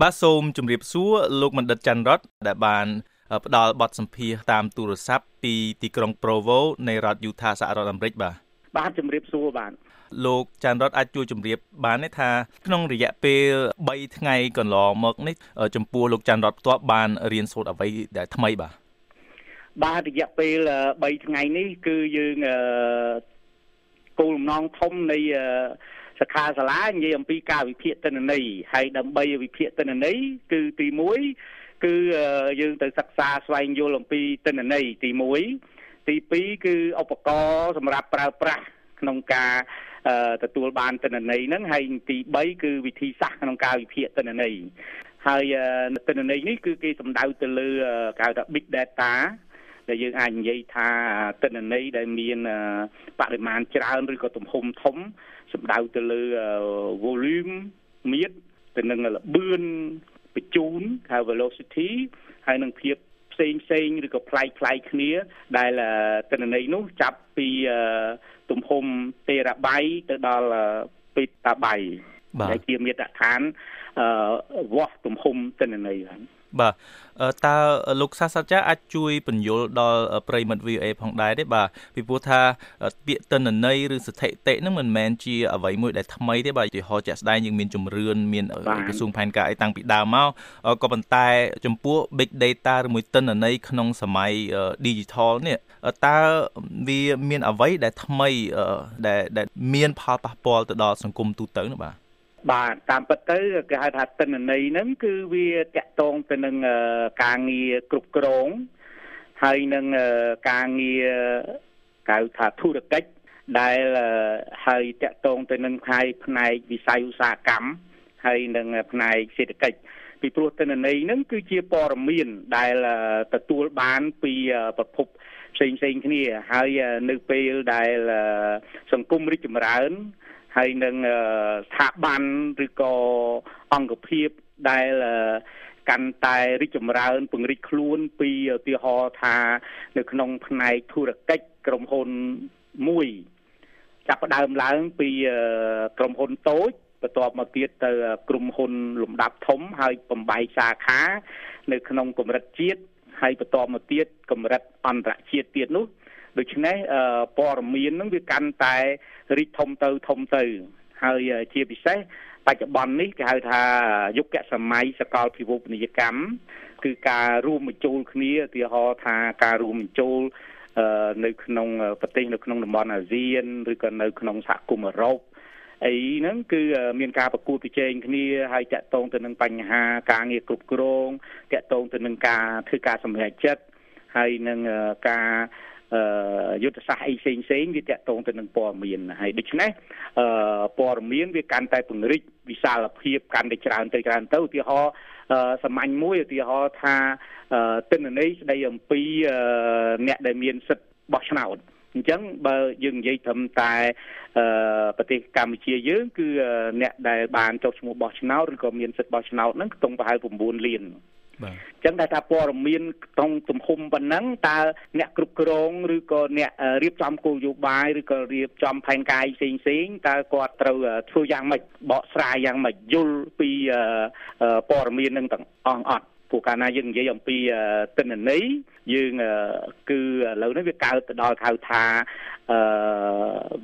បាទសូមជម្រាបសួរលោកបណ្ឌិតច័ន្ទរតដែលបានផ្ដល់បទសម្ភាសតាមទូរស័ព្ទពីទីក្រុង Provo នៃរដ្ឋ Utah សហរដ្ឋអាមេរិកបាទបាទជម្រាបសួរបាទលោកច័ន្ទរតអាចជួយជម្រាបបានទេថាក្នុងរយៈពេល3ថ្ងៃកន្លងមកនេះចំពោះលោកច័ន្ទរតផ្ទាល់បានរៀនសូត្រអ្វីដែលថ្មីបាទបាទរយៈពេល3ថ្ងៃនេះគឺយើងគោលបំណងធំនៃ សិក្ខាសាលានិយាយអំពីការវិភាគទិន្នន័យហើយដើម្បីវិភាគទិន្នន័យគឺទី1គឺយើងទៅសិក្សាស្វែងយល់អំពីទិន្នន័យទី1ទី2គឺឧបករណ៍សម្រាប់ប្រើប្រាស់ក្នុងការទទួលបានទិន្នន័យហ្នឹងហើយទី3គឺវិធីសាស្ត្រក្នុងការវិភាគទិន្នន័យហើយទិន្នន័យនេះគឺគេសំដៅទៅលើគេហៅថា big data ដែលយើងអាចនិយាយថាទិន្នន័យដែលមានបរិមាណច្រើនឬក៏ទំហំធំសំដៅទៅលើ volume មៀតទៅនឹងល្បឿនបញ្ជូនហៅ velocity ហើយនឹងភាពផ្សេងផ្សេងឬក៏ប្លែកប្លែកគ្នា ដែលទិន្នន័យនោះចាប់ពីទំហំ terabyte ទៅដល់ petabyte ដែលជាមាត្រដ្ឋានវាស់ទំហំទិន្នន័យហ្នឹង បាទតើលោកសាស្ត្រាចារ្យអាចជួយបញ្យល់ដល់ប្រិមិត្ត VOA ផងដែរទេបាទពីព្រោះថាពាក្យតិនន័យឬស្ថិតិហ្នឹងមិនមែនជាអ្វីមួយដែលថ្មីទេបាទឧទាហរណ៍ជាក់ស្ដែងយើងមានជំរឿនមានក្រសួងផែនការអីតាំងពីដើមមកក៏ប៉ុន្តែ ចំពោះ big data ឬមួយតិនន័យក្នុងសម័យ digital នេះតើវាមានអ្វីដែលថ្មីដែលមានផលប៉ះពាល់ទៅដល់សង្គមទូទៅនោះបាទ បាទតាមពិតទៅគេហៅថាតិន្នន័យហ្នឹងគឺវាតកតងទៅនឹងការងារគ្រប់គ្រងហើយនឹងការងារកៅថាធុរកិច្ចដែលហើយតកតងទៅនឹងផ្នែកផ្នែកវិស័យឧស្សាហកម្មហើយនឹងផ្នែកសេដ្ឋកិច្ចពីព្រោះតិន្នន័យហ្នឹងគឺជាព័ត៌មានដែលទទួលបានពីប្រភពផ្សេងផ្សេងគ្នាហើយនៅពេលដែលសង្គមរីកចម្រើន ហើយនឹងស្ថាប័នឬក៏អង្គភាពដែលកាន់តែរីកចម្រើនពង្រីកខ្លួនពីឧទាហរណ៍ថា នៅក្នុង ផ្នែកធុរកិច្ចក្រុមហ៊ុនមួយចាប់ផ្ដើមឡើងពីក្រុមហ៊ុនតូចបន្ទាប់មកទៀតទៅក្រុមហ៊ុនលំដាប់ធំហើយបំបែកសាខា នៅក្នុងកម្រិតជាតិហើយបន្តមកទៀតកម្រិតអន្តរជាតិទៀតនោះ ដូច្នេះព័ត៌មាននឹងវាកាន់តែរីកធំទៅធំទៅហើយជាពិសេសបច្ចុប្បន្ននេះគេហៅថាយុគសម័យសកលពិភពនីយកម្មគឺការរួមបញ្ចូលគ្នាឧទាហរណ៍ថាការរួមបញ្ចូលនៅក្នុងប្រទេសនៅក្នុងតំបន់អាស៊ានឬក៏នៅក្នុងសហគមន៍អឺរ៉ុបអីហ្នឹងគឺមានការប្រកួតប្រជែងគ្នាហើយតាក់ទងទៅនឹងបញ្ហាការងារគ្រប់គ្រងតាក់ទងទៅនឹងការធ្វើការសម្រេចចិត្តហើយនឹងការ យុទ្ធសាស្ត្រអីផ្សេងផ្សេងវាតកតងទៅនឹងព័ត៌មានហើយដូច្នេះព័ត៌មានវាកាន់តែពង្រីកវិសាលភាពកាន់តែច្រើនទៅច្រើនទៅឧទាហរណ៍សាមញ្ញមួយឧទាហរណ៍ថាទិន្នន័យស្ដីអំពីអ្នកដែលមានសិទ្ធិបោះឆ្នោតអញ្ចឹងបើយើងនិយាយត្រឹមតែប្រទេសកម្ពុជាយើងគឺអ្នកដែលបានចុះឈ្មោះបោះឆ្នោតឬក៏មានសិទ្ធិបោះឆ្នោតហ្នឹងខ្ទង់ប្រហែល9លានបាទ អញ្ចឹងតែថាព័ត៌មានក្នុងទំហំប៉ុណ្ណឹងតើអ្នកគ្រប់គ្រងឬក៏អ្នករៀបចំគោលនយោបាយឬក៏រៀបចំផែនការផ្សេងផ្សេងតើគាត់ត្រូវធ្វើយ៉ាងម៉េចបកស្រាយយ៉ាងម៉េចយល់ពីព័ត៌មាននឹងទាំងអស់អត់ ព្រោះកាលណាយើងនិយាយអំពីទិន្នន័យយើងគឺឥឡូវនេះវាកើតទៅដល់ហៅថាអឺ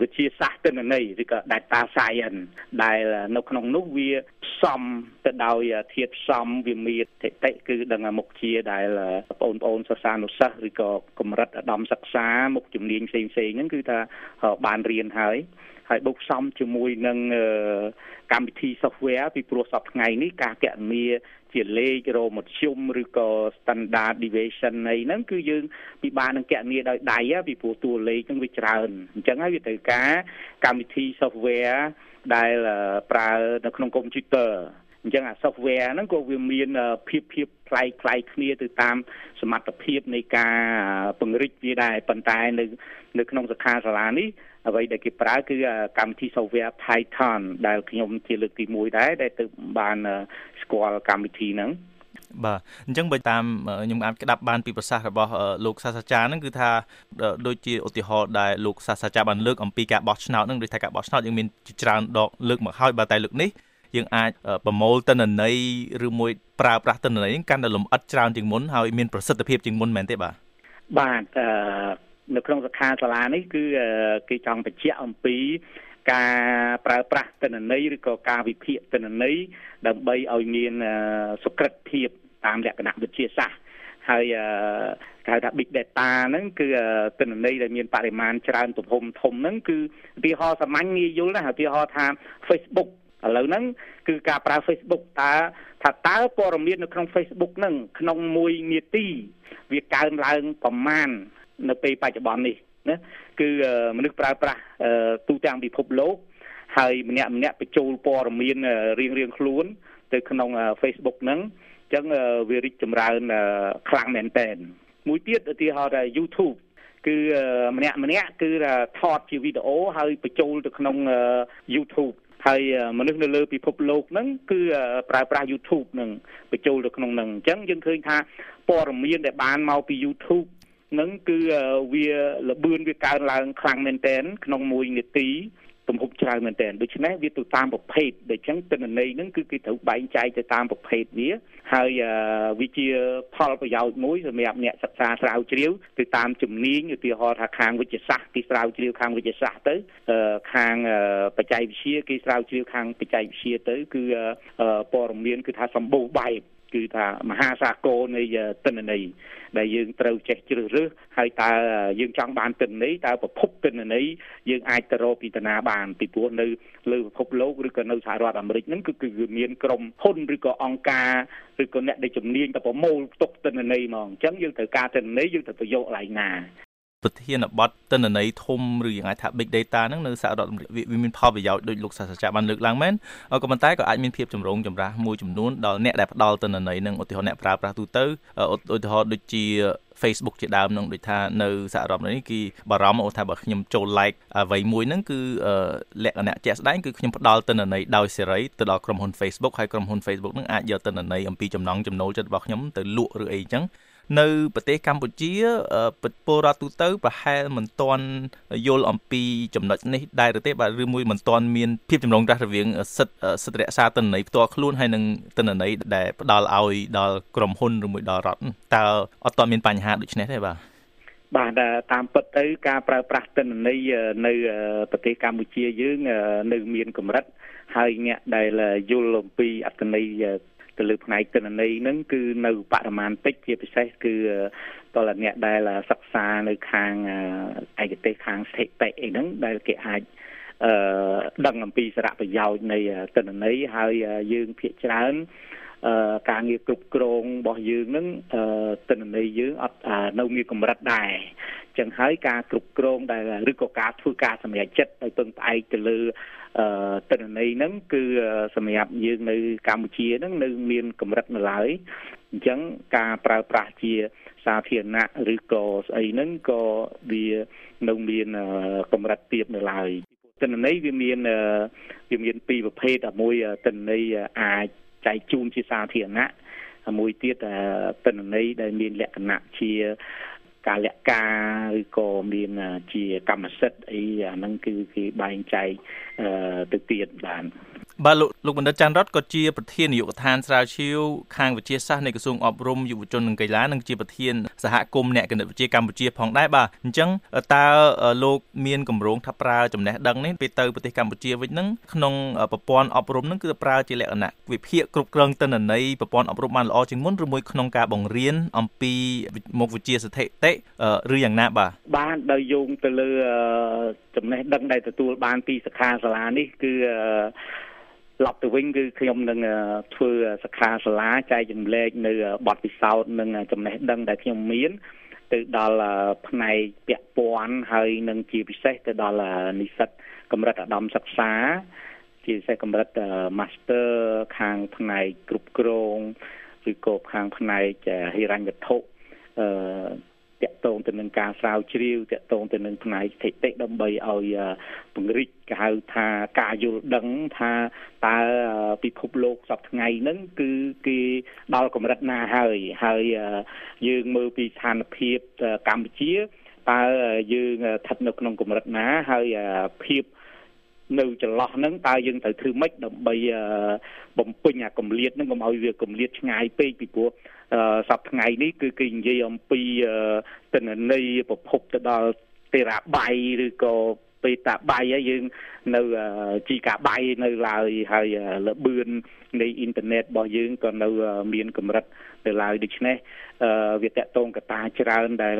វិទ្យាសាស្ត្រទិន្នន័យឬក៏ data science ដែលនៅក្នុងនោះវាផ្សំទៅដោយធាតុផ្សំវាមានតិតិគឺដឹងមុខជាដែលបងប្អូនសិស្សានុសិស្សឬក៏កម្រិតឧត្តមសិក្សាមុខជំនាញផ្សេងផ្សេងហ្នឹងគឺថាបានរៀនហើយហើយបូកផ្សំជាមួយនឹងកម្មវិធី software ពីព្រោះសប្តាហ៍ថ្ងៃនេះការកណនី ជាលេខរមធ្យមឬក៏ standard deviation នៃហ្នឹងគឺយើងពិបាកនឹងកណនីដោយដៃពីព្រោះតួលេខហ្នឹងវាច្រើនអញ្ចឹងហើយវាត្រូវការកម្មវិធី software ដែលប្រើនៅក្នុងកុំព្យូទ័រអញ្ចឹងអា software ហ្នឹងក៏វាមានភាពភាពប្លែកប្លែកគ្នាទៅតាមសមត្ថភាពនៃការពង្រីកវាដែរប៉ុន្តែនៅនៅក្នុងសិក្ខាសាលានេះ អ្វីដែលគេប្រើគឺកម្មវិធី software Python ដែលខ្ញុំជាលើកទី1ដែរដែលទៅបានស្គាល់កម្មវិធីហ្នឹងបាទអញ្ចឹងបើតាមខ្ញុំអាចក្តាប់បានពីប្រសាសន៍របស់លោកសាស្ត្រាចារ្យហ្នឹងគឺថាដូចជាឧទាហរណ៍ដែលលោកសាស្ត្រាចារ្យបានលើកអំពីការបោះឆ្នោតហ្នឹងឬថាការបោះឆ្នោតយើងមានច្រើនដកលើកមកហើយបើតែលើកនេះយើងអាចប្រមូលទិន្នន័យឬមួយប្រើប្រាស់ទិន្នន័យហ្នឹងកាន់តែលម្អិតច្រើនជាងមុនហើយមានប្រសិទ្ធភាពជាងមុនមែនទេបាទបាទអឺ នៅក្នុងសិក្ខាសាលានេះគឺគេចង់បញ្ជាក់អំពីការប្រើប្រាស់ទិន្នន័យឬក៏ការវិភាគទិន្នន័យដើម្បីឲ្យមានសុក្រិតភាពតាមលក្ខណៈវិទ្យាសាស្ត្រហើយគេហៅថា big data ហ្នឹងគឺទិន្នន័យដែលមានបរិមាណច្រើនទំហំធំហ្នឹងគឺឧទាហរណ៍សាមញ្ញងាយយល់ណាឧទាហរណ៍ថា Facebook ឥឡូវហ្នឹងគឺការប្រើ Facebook តើថាតើព័ត៌មាននៅក្នុង Facebook ហ្នឹងក្នុងមួយនាទីវាកើនឡើងប្រមាណ នៅពេលបច្ចុប្បន្ននេះណាគឺមនុស្សប្រើប្រាស់ទូទាំងពិភពលោកហើយម្នាក់ម្នាក់បញ្ចូលព័ត៌មានរៀងរៀងខ្លួន ទៅក្នុង Facebook ហ្នឹងអញ្ចឹងវារីកចម្រើនខ្លាំងមែនតើមួយទៀតឧទាហរណ៍ថា YouTube គឺម្នាក់ម្នាក់គឺថតជាវីដេអូហើយបញ្ចូលទៅក្នុង YouTube ហើយមនុស្សនៅលើពិភពលោកហ្នឹងគឺប្រើប្រាស់ YouTube ហ្នឹងបញ្ចូលទៅក្នុងហ្នឹងអញ្ចឹងយើងឃើញថាព័ត៌មានដែលបានមកពី YouTube នឹងគឺវាលបឿនវាកើនឡើងខ្លាំងមែនទែនក្នុងមួយនាទីទំហំច្រើនមែនទែនដូច្នេះវាទៅតាមប្រភេទដូច្នេះទិន្នន័យហ្នឹងគឺគេត្រូវបែងចែកទៅតាមប្រភេទវាហើយវាជាផលប្រយោជន៍មួយសម្រាប់អ្នកសិក្សាស្រាវជ្រាវទៅតាមជំនាញឧទាហរណ៍ថាខាងវិទ្យាសាស្ត្រគេស្រាវជ្រាវខាងវិទ្យាសាស្ត្រទៅខាងបច្ចេកវិទ្យាគេស្រាវជ្រាវខាងបច្ចេកវិទ្យាទៅគឺព័ត៌មានគឺថាសម្បូរបែប គឺថាមហាសាគរនៃទិន្នន័យដែលយើងត្រូវចេះជ្រើសរើសហើយតើយើងចង់បានទិន្នន័យតើប្រភពទិន្នន័យយើងអាចទៅរកពីតាណាបានពីព្រោះនៅលើពិភពលោកឬក៏នៅសហរដ្ឋអាមេរិកហ្នឹងគឺគឺមានក្រុមហ៊ុនឬក៏អង្គការឬក៏អ្នកដែលជំនាញទៅប្រមូលផ្ទុកទិន្នន័យហ្មងអញ្ចឹងយើងត្រូវការទិន្នន័យយើងត្រូវប្រយោគកន្លែងណា ប្រធានបទទិន្នន័យធំឬយ៉ាងណាថា big data ហ្នឹងនៅសហរដ្ឋអាមេរិកវាមានផលប្រយោជន៍ដូចលោកសាស្ត្រាចារ្យបានលើកឡើងមែនក៏ប៉ុន្តែក៏អាចមានភាពចម្រូងចម្រាសមួយចំនួនដល់អ្នកដែលផ្ដល់ទិន្នន័យហ្នឹងឧទាហរណ៍អ្នកប្រើប្រាស់ទូទៅឧទាហរណ៍ដូចជា Facebook ជាដើមនឹងដូចថានៅសហរដ្ឋនេះគឺបារម្ភថាបើខ្ញុំចូល like អ្វីមួយហ្នឹងគឺលក្ខណៈជាក់ស្ដែងគឺខ្ញុំផ្ដល់ទិន្នន័យដោយសេរីទៅដល់ក្រុមហ៊ុន Facebook ហើយក្រុមហ៊ុន Facebook ហ្នឹងអាចយកទិន្នន័យអំពីចំណង់ចំណូលចិត្តរបស់ខ្ញុំទៅលក់ឬអីចឹង នៅប្រទេសកម្ពុជាពលរដ្ឋទូទៅប្រហែលមិនទាន់យល់អំពីចំណុចនេះដែរទេបាទឬមួយមិនទាន់មានភាពចម្រុងច្រាស់រវាងសិទ្ធសិទ្ធិរក្សាទិន្នន័យផ្ទាល់ខ្លួនហើយនិងទិន្នន័យដែលផ្ដល់ឲ្យដល់ក្រុមហ៊ុនឬមួយដល់រដ្ឋតើអត់ទាន់មានបញ្ហាដូចនេះទេបាទបាទតាមពិតទៅការប្រើប្រាស់ទិន្នន័យនៅប្រទេសកម្ពុជាយើងនៅមានកម្រិតហើយអ្នកដែលយល់អំពីអត្ថន័យ ទៅលើផ្នែកទិន្នន័យហ្នឹងគឺនៅបរិមាណតិចជាពិសេសគឺតលអ្នកដែលសិក្សានៅខាងឯកទេសខាងស្ថិតិអីហ្នឹងដែលគេអាចអឺដឹងអំពីសារៈប្រយោជន៍នៃទិន្នន័យហើយយើងភាកច្រើនអឺការងារគ្រប់គ្រងរបស់យើងនឹងអឺទិន្នន័យយើងអត់នៅមានកម្រិតដែរចឹងហើយការគ្រប់គ្រងដែលឬក៏ការធ្វើការសម្រេចចិត្តដោយពឹងផ្អែកទៅលើអឺ ទិន្នន័យហ្នឹងគឺសម្រាប់យើងនៅកម្ពុជាហ្នឹងនៅមានកម្រិតនៅឡើយអញ្ចឹងការប្រើប្រាស់ជាសាធារណៈឬក៏ស្អីហ្នឹងក៏វានៅមានកម្រិតទៀតនៅឡើយទិន្នន័យវាមានវាមានពីរប្រភេទមួយទិន្នន័យអាចចែកជូនជាសាធារណៈមួយទៀតទិន្នន័យដែលមានលក្ខណៈជា ការលាក់ការឬក៏មានជាកម្មសិទ្ធិអីអាហ្នឹងគឺគេបែងចែកទៅទៀតបាន បាទលោកលោកបណ្ឌិតច័ន្ទរតក៏ជាប្រធាននាយកដ្ឋានស្រាវជ្រាវខាងវិទ្យាសាស្ត្រនៃក្រសួងអប់រំយុវជននិងកីឡានិងជាប្រធានសហគមន៍អ្នកគណិតវិទ្យាកម្ពុជាផងដែរបាទអញ្ចឹងតើលោកមានកម្រងថាប្រើចំណេះដឹងនេះពេលទៅប្រទេសកម្ពុជាវិញហ្នឹងក្នុងប្រព័ន្ធអប់រំហ្នឹងគឺប្រើជាលក្ខណៈវិភាគគ្រប់គ្រងទិន្នន័យប្រព័ន្ធអប់រំបានល្អជាងមុនឬមួយក្នុងការបង្រៀនអំពីមុខវិជ្ជាស្ថិតិឬយ៉ាងណាបាទបានដោយយោងទៅលើចំណេះដឹងដែលទទួលបានពីសិក្ខាសាលានេះគឺ ឡប់ទៅវិញគឺខ្ញុំនឹងធ្វើសិក្ខាសាលាចែកចម្លែកនៅបទពិសោធន៍និងចំណេះដឹងដែលខ្ញុំមានទៅដល់ផ្នែកពាក់ព័ន្ធហើយនឹងជាពិសេសទៅដល់និស្សិតកម្រិតឧត្តមសិក្សា ជាពិសេសកម្រិត Master ខាងផ្នែកគ្រប់គ្រងឬក៏ខាងផ្នែកហិរញ្ញវត្ថុអឺ តកតងទៅនឹងការស្រាវជ្រាវតកតងទៅនឹងផ្នែកស្ថិតិដើម្បីឲ្យពង្រីកគេហៅថាការយល់ដឹងថាតើពិភពលោកសប្តាហ៍ថ្ងៃហ្នឹងគឺគេដល់កម្រិតណាហើយហើយយើងមើលពីស្ថានភាពកម្ពុជាតើយើងស្ថិតនៅក្នុងកម្រិតណាហើយភាព នៅចន្លោះហ្នឹងតើយើងត្រូវធ្វើម៉េចដើម្បីបំពេញអាកម្លៀតហ្នឹងកុំឲ្យវាកម្លៀតឆ្ងាយពេកពីព្រោះសប្តាហ៍ថ្ងៃនេះគឺគេនិយាយអំពីទិន្នន័យប្រភពទៅដល់ទេរ៉ាបៃឬក៏ពេតាបៃហើយយើងនៅជីកាបៃនៅឡើយហើយលបឿននៃអ៊ីនធឺណិតរបស់យើងក៏នៅមានកម្រិតទៅឡើយដូច្នេះវាតកតងកតាច្រើនដែល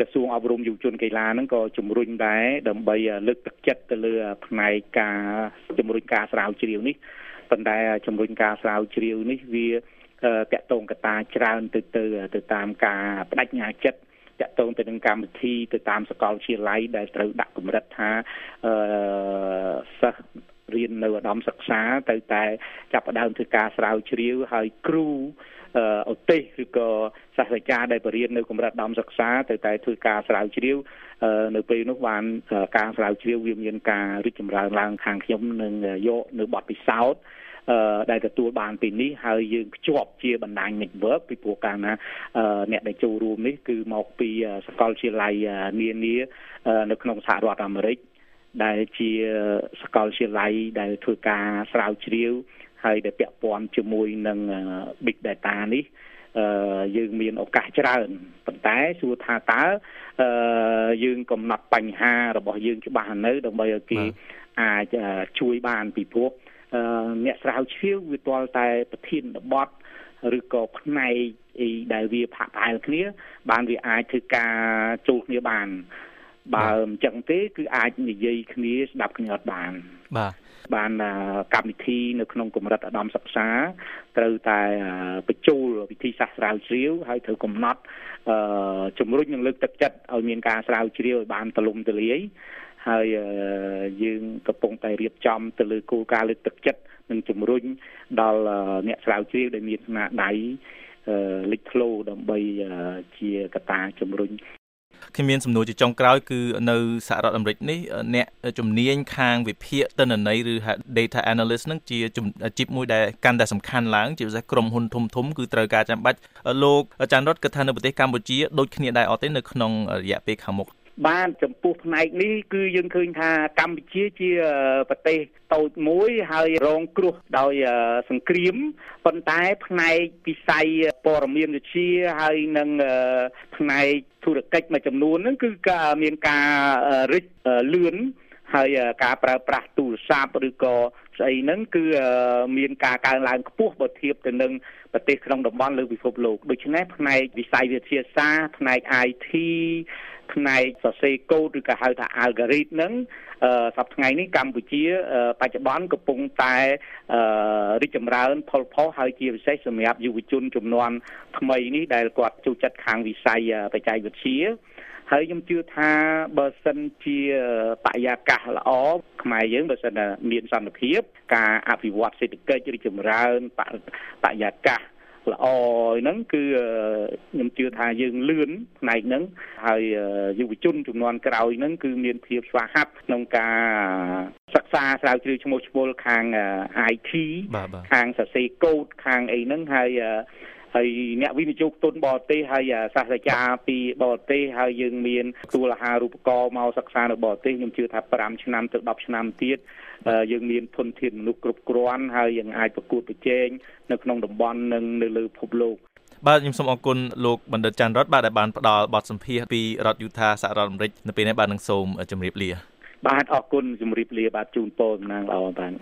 ក្រសួងអប់រំយុវជនកីឡាហ្នឹងក៏ជំរុញដែរដើម្បីលើកទឹកចិត្តទៅលើផ្នែកការជំរុញការស្រាវជ្រាវនេះប៉ុន្តែជំរុញការស្រាវជ្រាវនេះវាតកតងកតាច្រើនទៅទៅទៅតាមការបដិញ្ញាចិត្តតកតងទៅនឹងកម្មវិធីទៅតាមសកលវិទ្យាល័យដែលត្រូវដាក់កម្រិតថាអឺសិស្ស រៀននៅឧត្តមសិក្សាទៅតែចាប់ផ្ដើមធ្វើការស្រាវជ្រាវហើយគ្រូឧទ្ទេសឬក៏សាស្ត្រាចារ្យដែលបរៀននៅកម្រិតដំសិក្សាទៅតែធ្វើការស្រាវជ្រាវនៅពេលនោះបានការស្រាវជ្រាវវាមានការរីកចម្រើនឡើងខាងខ្ញុំនឹងយកនៅបទពិសោធន៍ដែលទទួលបានពីនេះហើយយើងភ្ជាប់ជាបណ្ដាញ network ពីព្រោះកាលណាអ្នកដែលចូលរួមនេះគឺមកពីសាកលវិទ្យាល័យនានានៅក្នុងសហរដ្ឋអាមេរិក ដែលជាសាកលវិទ្យាល័យដែលធ្វើការស្រាវជ្រាវហើយដែលពាក់ព័ន្ធជាមួយនឹង big data នេះអឺយើងមានឱកាសច្រើនប៉ុន្តែសួរថាតើអឺយើងកំណត់បញ្ហារបស់យើងច្បាស់នៅដើម្បីឲ្យគេអាចជួយបានពីព្រោះអ្នកស្រាវជ្រាវវាទាល់តែប្រធានបទឬក៏ផ្នែកអីដែលវាផាក់ផែលគ្នា បានវាអាចធ្វើការចូលគ្នាបាន បើមិនចឹងទេគឺអាចនិយាយគ្នាស្ដាប់គ្នាអត់បាន បាទបានកម្មវិធីនៅក្នុងកម្រិតឧត្តមសិក្សាត្រូវតែបញ្ចូលវិធីសាស្ត្រស្រាវជ្រាវហើយត្រូវកំណត់ជំរុញនិងលើកទឹកចិត្តឲ្យមានការស្រាវជ្រាវឲ្យបានទូលំទូលាយហើយយើងកំពុងតែរៀបចំទៅលើគោលការណ៍លើកទឹកចិត្តនិងជំរុញដល់អ្នកស្រាវជ្រាវដែលមានស្នាដៃលេចធ្លោដើម្បីជាកត្តាជំរុញ ខ្ញុំមានសំណួរជាចុងក្រោយគឺនៅសហរដ្ឋអាមេរិកនេះអ្នកជំនាញខាងវិភាគទិន្នន័យឬ data analyst នឹងជាអាជីពមួយដែលកាន់តែសំខាន់ឡើងជាពិសេសក្រុមហ៊ុនធំធំគឺត្រូវការចាំបាច់លោកចាន់រតគិតថានៅប្រទេសកម្ពុជាដូចគ្នាដែរអត់ទេនៅក្នុងរយៈពេលខាងមុខ បានចំពោះផ្នែកនេះគឺយើងឃើញថាកម្ពុជាជាប្រទេសតូចមួយហើយរងគ្រោះដោយសង្គ្រាមប៉ុន្តែផ្នែកវិស័យព័ត៌មានវិទ្យាហើយនិងផ្នែកធុរកិច្ចមួយចំនួនហ្នឹងគឺការមានការរិចលឿនហើយការប្រើប្រាស់ទូរស័ព្ទឬក៏ស្អីហ្នឹងគឺមានការកើនឡើងខ្ពស់បើធៀបទៅនឹងប្រទេសក្នុងតំបន់លើពិភពលោកដូច្នេះផ្នែកវិស័យវិទ្យាសាស្ត្រផ្នែក IT ផ្នែកសរសេរកូដឬក៏ហៅថា algorithm ហ្នឹងអឺសប្តាហ៍ថ្ងៃនេះកម្ពុជា បច្ចុប្បន្នកំពុងតែរីកចម្រើន ផលផុសហើយជាពិសេសសម្រាប់យុវជនចំនួនថ្មីនេះដែលគាត់ចូលចិត្តខាងវិស័យបច្ចេកវិទ្យាហើយខ្ញុំជឿថាបើសិនជាបរិយាកាសល្អខ្មែរយើងបើសិនមានសន្តិភាព ការអភិវឌ្ឍសេដ្ឋកិច្ចរីកចម្រើនបរិយាកាស ល្អហ្នឹងគឺខ្ញុំជឿថាយើងលឿនផ្នែកហ្នឹងហើយយុវជនចំនួនក្រោយហ្នឹងគឺមានភាពស្វាហាប់ក្នុងការសិក្សាស្រាវជ្រាវឈ្មោះឈ្មោះខាង IT ខាងសរសេរកូដខាងអីហ្នឹងហើយ ហើយអ្នកវិនិយោគទុនបរទេសហើយសាស្ត្រាចារ្យពីបរទេសហើយយើងមានទូលអាហារូបករណ៍មកសិក្សានៅបរទេសខ្ញុំជឿថា5ឆ្នាំទៅ10ឆ្នាំទៀតយើងមានធនធានមនុស្សគ្រប់គ្រាន់ហើយយើងអាចប្រកួតប្រជែងនៅក្នុងតំបន់និងនៅលើពិភពលោកបាទខ្ញុំសូមអរគុណលោកបណ្ឌិតច័ន្ទរតបាទដែលបានផ្ដល់បទសម្ភាសន៍ពីរដ្ឋយូថាសហរដ្ឋអាមេរិកនៅពេលនេះបាទនឹងសូមជម្រាបលាបាទអរគុណជម្រាបលាបាទជូនពរតំណាងល្អបាទ